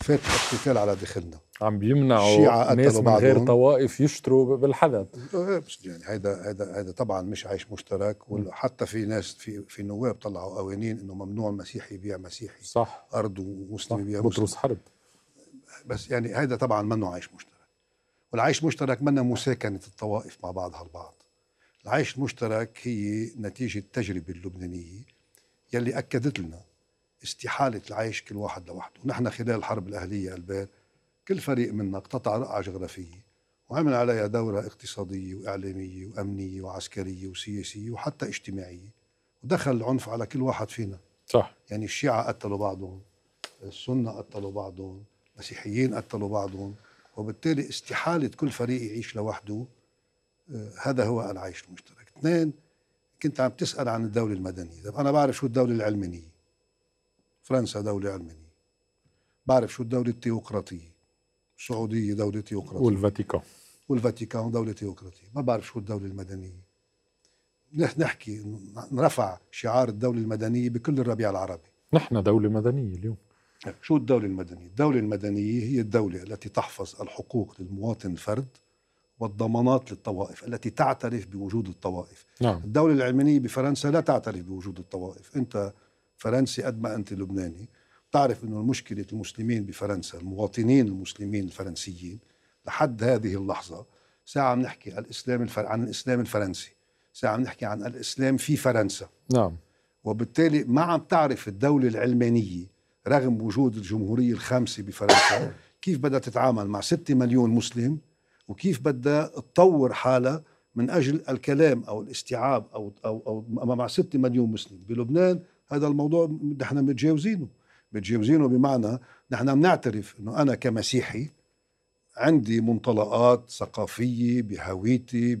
فات الاحتفال على داخلنا عم بيمنعوا ناس من غير. طوائف يشتروا بالحدث بس يعني هيدا هيدا هيدا طبعا مش عيش مشترك وحتى في ناس في في نواب طلعوا قوانين إنه ممنوع المسيحي يبيع مسيحي صح. أرض ومسلم يبيع مسلم. بطرس حرب. بس يعني هذا طبعا منه عيش مشترك. والعيش المشترك منا مساكنة الطوائف مع بعضها البعض العيش المشترك هي نتيجة التجربة اللبنانية يلي أكدت لنا استحالة العيش كل واحد لوحده. نحن خلال الحرب الأهلية البير كل فريق منا اقتطع رقعة جغرافية وعمل عليها دورة اقتصادية وإعلامية وأمنية وعسكرية وسياسية وحتى اجتماعية ودخل العنف على كل واحد فينا. صح. يعني الشيعة قتلوا بعضهم السنة قتلوا بعضهم المسيحيين قتلوا بعضهم وبالتالي استحالة كل فريق يعيش لوحده آه، هذا هو العيش المشترك. اثنين كنت عم تسأل عن الدولة المدنية. طب أنا بعرف شو الدولة العلمانية؟ فرنسا دولة علمانية. بعرف شو الدولة التيوقراطية. السعودية دولة تيوقراطية والفاتيكان. والفاتيكان دولة تيوقراطية ما بعرف شو الدولة المدنية. نح- نحكي نرفع شعار الدولة المدنية بكل الربيع العربي. نحن دولة مدنية اليوم. شو الدولة المدنية؟ الدولة المدنية هي الدولة التي تحفظ الحقوق للمواطن الفرد والضمانات للطوائف التي تعترف بوجود الطوائف. نعم. الدولة العلمانية بفرنسا لا تعترف بوجود الطوائف. أنت فرنسي قد ما أنت لبناني. تعرف أنه مشكلة المسلمين بفرنسا المواطنين المسلمين الفرنسيين لحد هذه اللحظة ساعة عم نحكي الإسلام الفر... عن الإسلام الفرنسي ساعة عم نحكي عن الإسلام في فرنسا. نعم. وبالتالي ما عم تعرف الدولة العلمانية رغم وجود الجمهورية الخامسة بفرنسا كيف بدها تتعامل مع 6 مليون مسلم وكيف بدها تطور حالها من أجل الكلام أو الاستيعاب أو, أو, أو مع 6 مليون مسلم. بلبنان هذا الموضوع نحن متجاوزينه. متجاوزينه بمعنى نحن بنعترف أنه أنا كمسيحي عندي منطلقات ثقافية بهويتي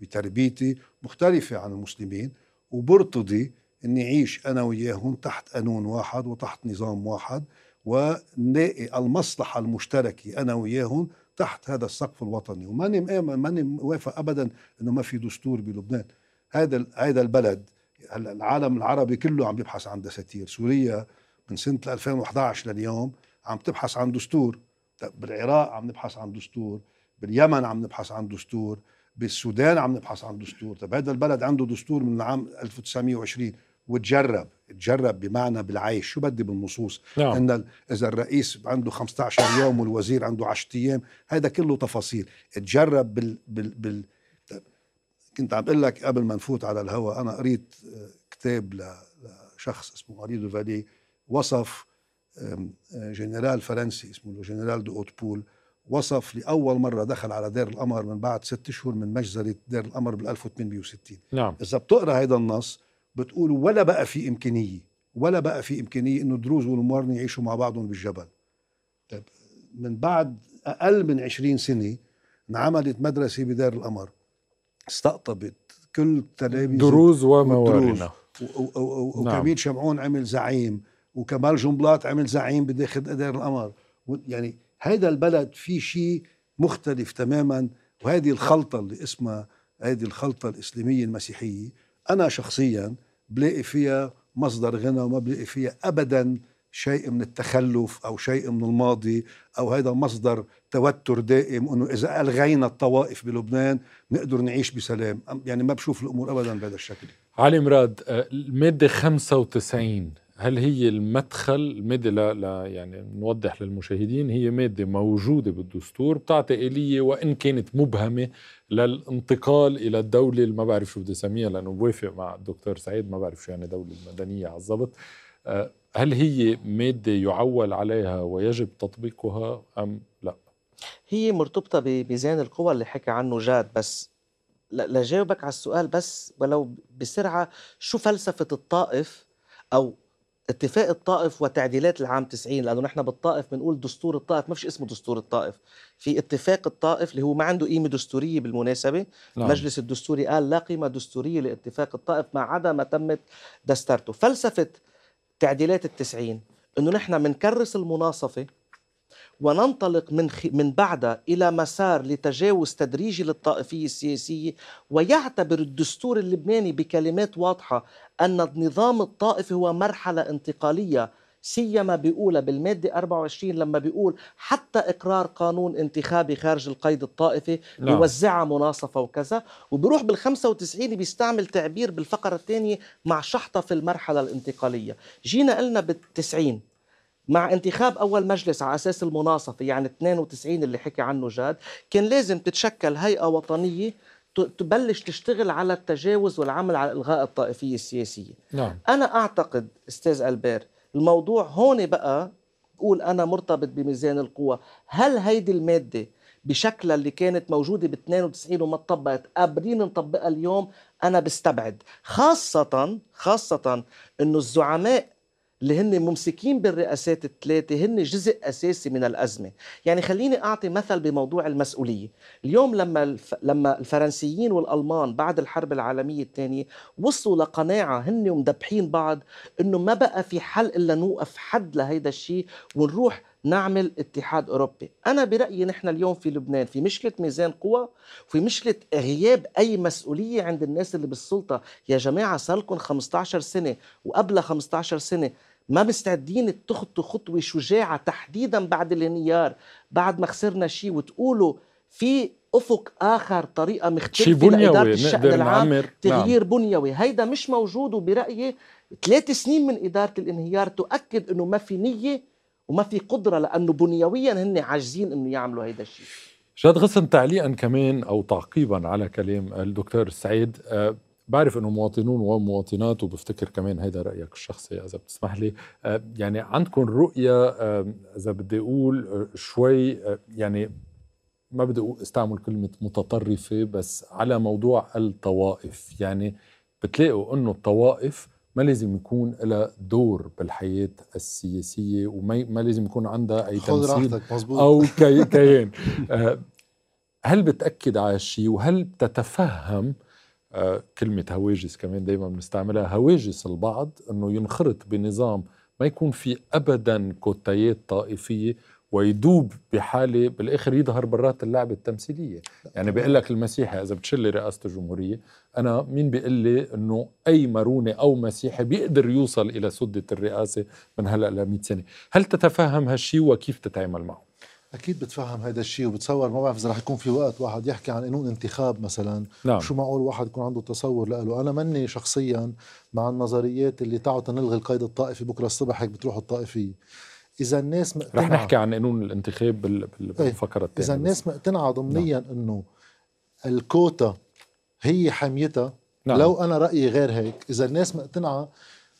بتربيتي مختلفة عن المسلمين وبرتضي إني أعيش أنا وياهم تحت قانون واحد وتحت نظام واحد ونلاقي المصلحة المشتركة أنا وياهم تحت هذا السقف الوطني. وماني ماني موافق ابدا إنه ما في دستور بلبنان. هذا هذا البلد العالم العربي كله عم بيبحث عن دساتير سوريا من سنة 2011 لليوم عم تبحث عن دستور. طيب بالعراق عم نبحث عن دستور باليمن عم نبحث عن دستور بالسودان عم نبحث عن دستور. طب هذا البلد عنده دستور من العام 1920 وتجرب تجرب بمعنى بالعيش. شو بدي بالنصوص؟ نعم. إن إذا الرئيس عنده 15 يوم والوزير عنده 10 أيام هذا كله تفاصيل. تجرب بال, بال, بال طيب، كنت عم أقول لك قبل ما نفوت على الهواء أنا قريت آه، كتاب لشخص اسمه هاري دوفالي وصف آه، جنرال فرنسي اسمه جنرال دو اوتبول وصف لأول مرة دخل على دير القمر من بعد ست اشهر من مجزرة دير القمر بال 1860 نعم إذا بتقرأ هذا النص بتقول ولا بقى في إمكانية ولا بقى في إمكانية إنه الدروز والموارنه يعيشوا مع بعضهم بالجبل طيب من بعد أقل من 20 سنة انعملت مدرسة بدير القمر استقطبت كل تلاميذ دروز. وموارنة و- و- و- نعم. وكميل شمعون عمل زعيم وكمال جنبلاط عمل زعيم بداخل دار القمر و- يعني هذا البلد في شيء مختلف تماما وهذه الخلطة اللي اسمها هذه الخلطة الإسلامية المسيحية أنا شخصيا بلاقي فيها مصدر غنى وما بلاقي فيها أبدا شيء من التخلف أو شيء من الماضي أو هذا مصدر توتر دائم أنه إذا ألغينا الطوائف بلبنان نقدر نعيش بسلام. يعني ما بشوف الأمور أبدا بهذا الشكل. علي مراد آه، المادة 95 هل هي المدخل المادة لا, يعني نوضح للمشاهدين هي مادة موجودة بالدستور بتعطي آلية وإن كانت مبهمة للانتقال إلى الدولة اللي ما بعرف شو بدي أسميها لأنه بوافق مع الدكتور سعيد ما بعرف شو يعني دولة مدنية على الضبط آه، هل هي مادة يعول عليها ويجب تطبيقها أم لا؟ هي مرتبطة بميزان القوى اللي حكى عنه جاد بس لجاوبك على السؤال بس ولو بسرعة شو فلسفة الطائف أو اتفاق الطائف وتعديلات العام 90 لأنه نحن بالطائف بنقول دستور الطائف ما فيش اسمه دستور الطائف. في اتفاق الطائف اللي هو ما عنده قيمة دستورية بالمناسبة. نعم. المجلس الدستوري قال لا قيمة دستورية لاتفاق الطائف ما عدا ما تمت دسترته. فلسفة تعديلات التسعين إنه نحن بنكرس المناصفة وننطلق من خ... من بعدها إلى مسار لتجاوز تدريجي للطائفية السياسية ويعتبر الدستور اللبناني بكلمات واضحة أن النظام الطائفي هو مرحلة انتقالية سيما بيقولها بالمادة 24 لما بيقول حتى إقرار قانون انتخابي خارج القيد الطائفي نعم. بيوزعها مناصفة وكذا وبيروح بال 95 بيستعمل تعبير بالفقرة الثانية مع شحطة في المرحلة الانتقالية جينا قلنا بالتسعين مع انتخاب أول مجلس على أساس المناصفة يعني 92 اللي حكي عنه جاد كان لازم تتشكل هيئة وطنية تبلش تشتغل على التجاوز والعمل على إلغاء الطائفية السياسية. نعم. أنا أعتقد أستاذ ألبير الموضوع هون بقى بقول أنا مرتبط بميزان القوى هل هيدي المادة بشكلها اللي كانت موجودة ب 92 وما طبقت قابلين نطبقها اليوم؟ أنا بستبعد خاصة خاصة إنه الزعماء اللي هن ممسكين بالرئاسات الثلاثة هن جزء أساسي من الأزمة. يعني خليني أعطي مثل بموضوع المسؤولية. اليوم لما الف... لما الفرنسيين والألمان بعد الحرب العالمية الثانية وصلوا لقناعة هن ومدبحين بعض إنه ما بقى في حل إلا نوقف حد لهيدا الشيء ونروح نعمل اتحاد أوروبي. أنا برأيي نحن اليوم في لبنان في مشكلة ميزان قوى وفي مشكلة غياب أي مسؤولية عند الناس اللي بالسلطة. يا جماعة صارلكم 15 سنة وقبل 15 سنة ما مستعدين تخطوا خطوة شجاعة تحديدا بعد الانهيار بعد ما خسرنا شيء وتقولوا في أفق آخر طريقة مختلفة شيء بنيوي لإدارة الشأن نقدر العام نعمر. تغيير بنيوي. هيدا مش موجود وبرأيي ثلاث سنين من إدارة الانهيار تؤكد أنه ما في نية وما في قدرة لأنه بنيويا هن عاجزين أنه يعملوا هيدا الشيء. جاد غصن تعليقا كمان أو تعقيبا على كلام الدكتور السعيد أه بعرف إنه مواطنون ومواطنات وبفتكر كمان هيدا رأيك الشخصي إذا بتسمح لي. أه يعني عندكم رؤية أه إذا بدي أقول شوي يعني ما بدي استعمل كلمة متطرفة بس على موضوع الطوائف. يعني بتلاقوا إنه الطوائف ما لازم يكون لها دور بالحياة السياسية وما ما لازم يكون عندها أي خذ تمثيل أو كي كيان. (laughs) آه، هل بتأكد على الشيء وهل بتتفهم؟ آه، كلمة هواجس كمان دائما بنستعملها. هواجس البعض إنه ينخرط بنظام ما يكون في ابدا كوتايات طائفية ويدوب بحالة بالآخر يظهر برات اللعبة التمثيلية. يعني بيقول لك المسيحي إذا بتشلي رئاسة الجمهورية أنا مين بيقول لي إنه أي ماروني أو مسيحي بيقدر يوصل إلى سدة الرئاسة من هلأ ل 100 سنة؟ هل تتفهم هالشيء وكيف تتعامل معه؟ أكيد بتفهم هذا الشيء وبتصور ما بعرف إذا رح يكون في وقت واحد يحكي عن قانون انتخاب مثلا. نعم. شو معقول واحد يكون عنده تصور له أنا مني شخصيا مع النظريات اللي تعوا تنلغي القيد الطائفي بكرة الصبح هيك بتروح الطائفية. إذا الناس رح مقتنعه نحكي عن قانون الانتخاب بال- بال- إيه، بالفقره الثانية إذا الناس مقتنعة ضمنيا إنه الكوتا هي حميتها نعم. لو أنا رأيي غير هيك إذا الناس مقتنعة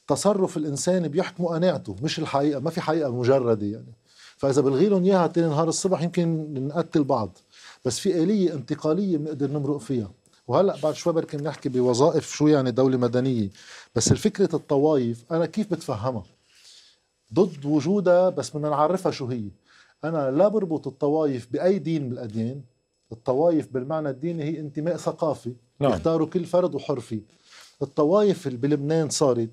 تصرف الإنسان بيحكموا قناعته مش الحقيقة ما في حقيقة مجردة يعني. فإذا بلغي لهم إياها تاني نهار الصبح يمكن نقتل بعض. بس في آلية انتقالية بنقدر نمرق فيها. وهلأ بعد شوي بركي بنحكي بوظائف شو يعني دولة مدنية. بس الفكرة الطوايف أنا كيف بتفهمها؟ ضد وجودها بس بدنا نعرفها شو هي. أنا لا بربط الطوايف بأي دين من الأديان الطوايف بالمعنى الديني هي انتماء ثقافي نعم. يختاروا كل فرد وحر فيه الطوايف اللي بلبنان صارت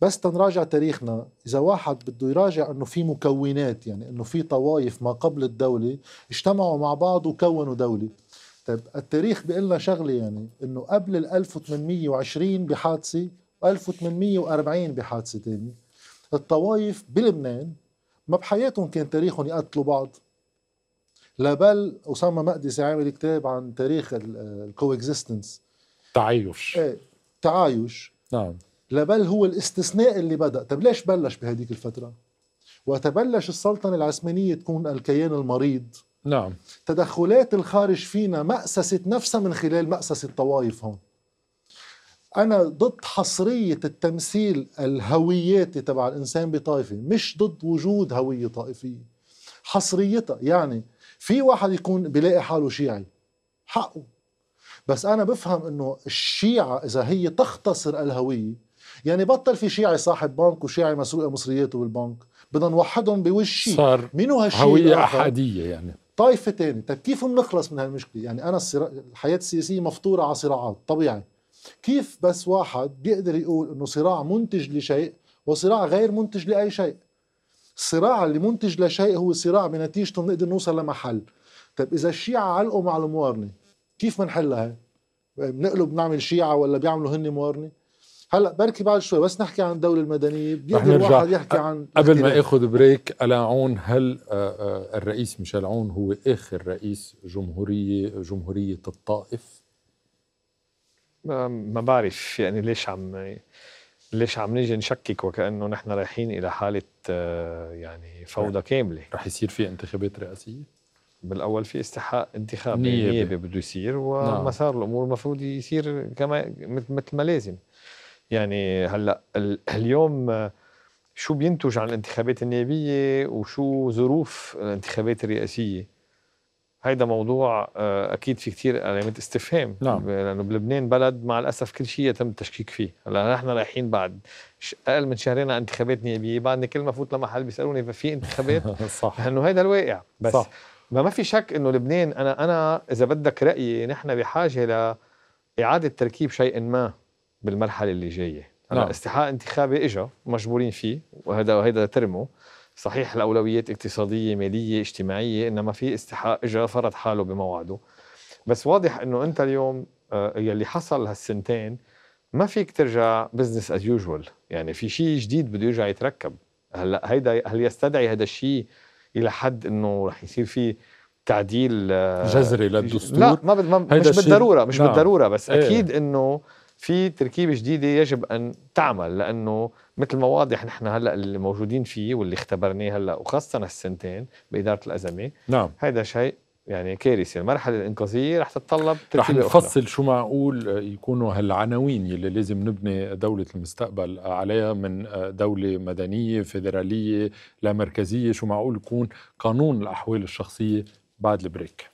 بس تنراجع تاريخنا. إذا واحد بده يراجع إنه في مكونات يعني إنه في طوائف ما قبل الدولة اجتمعوا مع بعض وكونوا دولة. طيب التاريخ بيقول لنا شغلة يعني إنه قبل ال 1820 بحادثة 1840 بحادثة ثانية الطوائف بلبنان ما بحياتهم كان تاريخهم يقتلوا بعض. لا بل أسامة مقدسي عامل كتاب عن تاريخ الكوكزيستنس تعايش. إيه تعايش. نعم. لا بل هو الاستثناء اللي بدأ. طب ليش بلش بهديك الفترة؟ وتبلش السلطنة العثمانية تكون الكيان المريض. نعم. تدخلات الخارج فينا مأسست نفسها من خلال مأسسة الطوائف هون. أنا ضد حصرية التمثيل الهوياتي تبع الإنسان بطائفة مش ضد وجود هوية طائفية. حصريتها يعني في واحد يكون بيلاقي حاله شيعي حقه. بس أنا بفهم إنه الشيعة إذا هي تختصر الهوية يعني بطل في شيعي صاحب بنك وشيعي مسروقه مصرياته بالبنك بدنا نوحدهم بوش شيء. صار مينو هالشيء هوية؟ أحادية يعني. طائفة تاني طيب كيف بنخلص من هالمشكلة؟ يعني أنا الصراع الحياة السياسية مفطورة على صراعات طبيعي. كيف بس واحد بيقدر يقول إنه صراع منتج لشيء وصراع غير منتج لأي شيء الصراع اللي منتج لشيء هو صراع بنتيجته بنقدر نوصل لمحل طيب إذا الشيعة علقوا مع الموارنة كيف بنحلها بنقلب بنعمل شيعة ولا بيعملوا هن موارنة هلأ بركي بعد شوي بس نحكي عن الدولة المدنية بيقدر نرجع. واحد يحكي عن قبل ما. اخذ بريك ألا عون هل الرئيس ميشيل عون هو اخر رئيس جمهورية جمهورية الطائف ما بعرف يعني ليش عم ليش عم نيجي نشكك وكأنه نحن رايحين إلى حالة آه، يعني فوضى كاملة. رح يصير في انتخابات رئاسية؟ بالأول في استحقاق انتخابي نيابي. نيابي بده يصير ومسار الأمور المفروض يصير كما مثل ما لازم. يعني هلأ ال- اليوم آه، شو بينتج عن الانتخابات النيابية وشو ظروف الانتخابات الرئاسية؟ هيدا موضوع آه، أكيد في كثير علامات استفهام. نعم. لأنه بلبنان بلد مع الأسف كل شيء يتم التشكيك فيه. هلأ نحن رايحين بعد أقل من شهرين على انتخابات نيابية بعدني كل ما فوت لمحل بيسألوني في انتخابات. (laughs) صح. لأنه هيدا الواقع. بس صح. ما ما في شك إنه لبنان أنا أنا إذا بدك رأيي نحن بحاجة لاعاده تركيب شيء ما بالمرحلة اللي جاية. هلأ نعم. استحقاق انتخابي اجى مجبورين فيه وهذا وهذا ترمه. صحيح الأولويات اقتصادية مالية اجتماعية إنما في استحقاق اجى فرض حاله بموعده بس واضح إنه أنت اليوم آه، يلي حصل هالسنتين ما فيك ترجع business as usual يعني في شيء جديد بده يرجع يتركب هلأ هيدا هل يستدعي هذا الشيء إلى حد إنه رح يصير في تعديل آه، جذري للدستور لا ما, بد- ما مش بالضرورة مش نعم. بالضرورة بس إيه. أكيد إنه في تركيبة جديدة يجب أن تعمل لأنه مثل ما واضح نحن هلأ اللي موجودين فيه واللي اختبرناه هلأ وخاصة هالسنتين بإدارة الأزمة نعم. هذا شيء يعني كارثي. المرحلة الإنقاذية رح تتطلب رح أخرى. نفصل شو معقول يكونوا هالعناوين يلي لازم نبني دولة المستقبل عليها من دولة مدنية فيدرالية لا مركزية. شو معقول يكون قانون الأحوال الشخصية بعد البريك.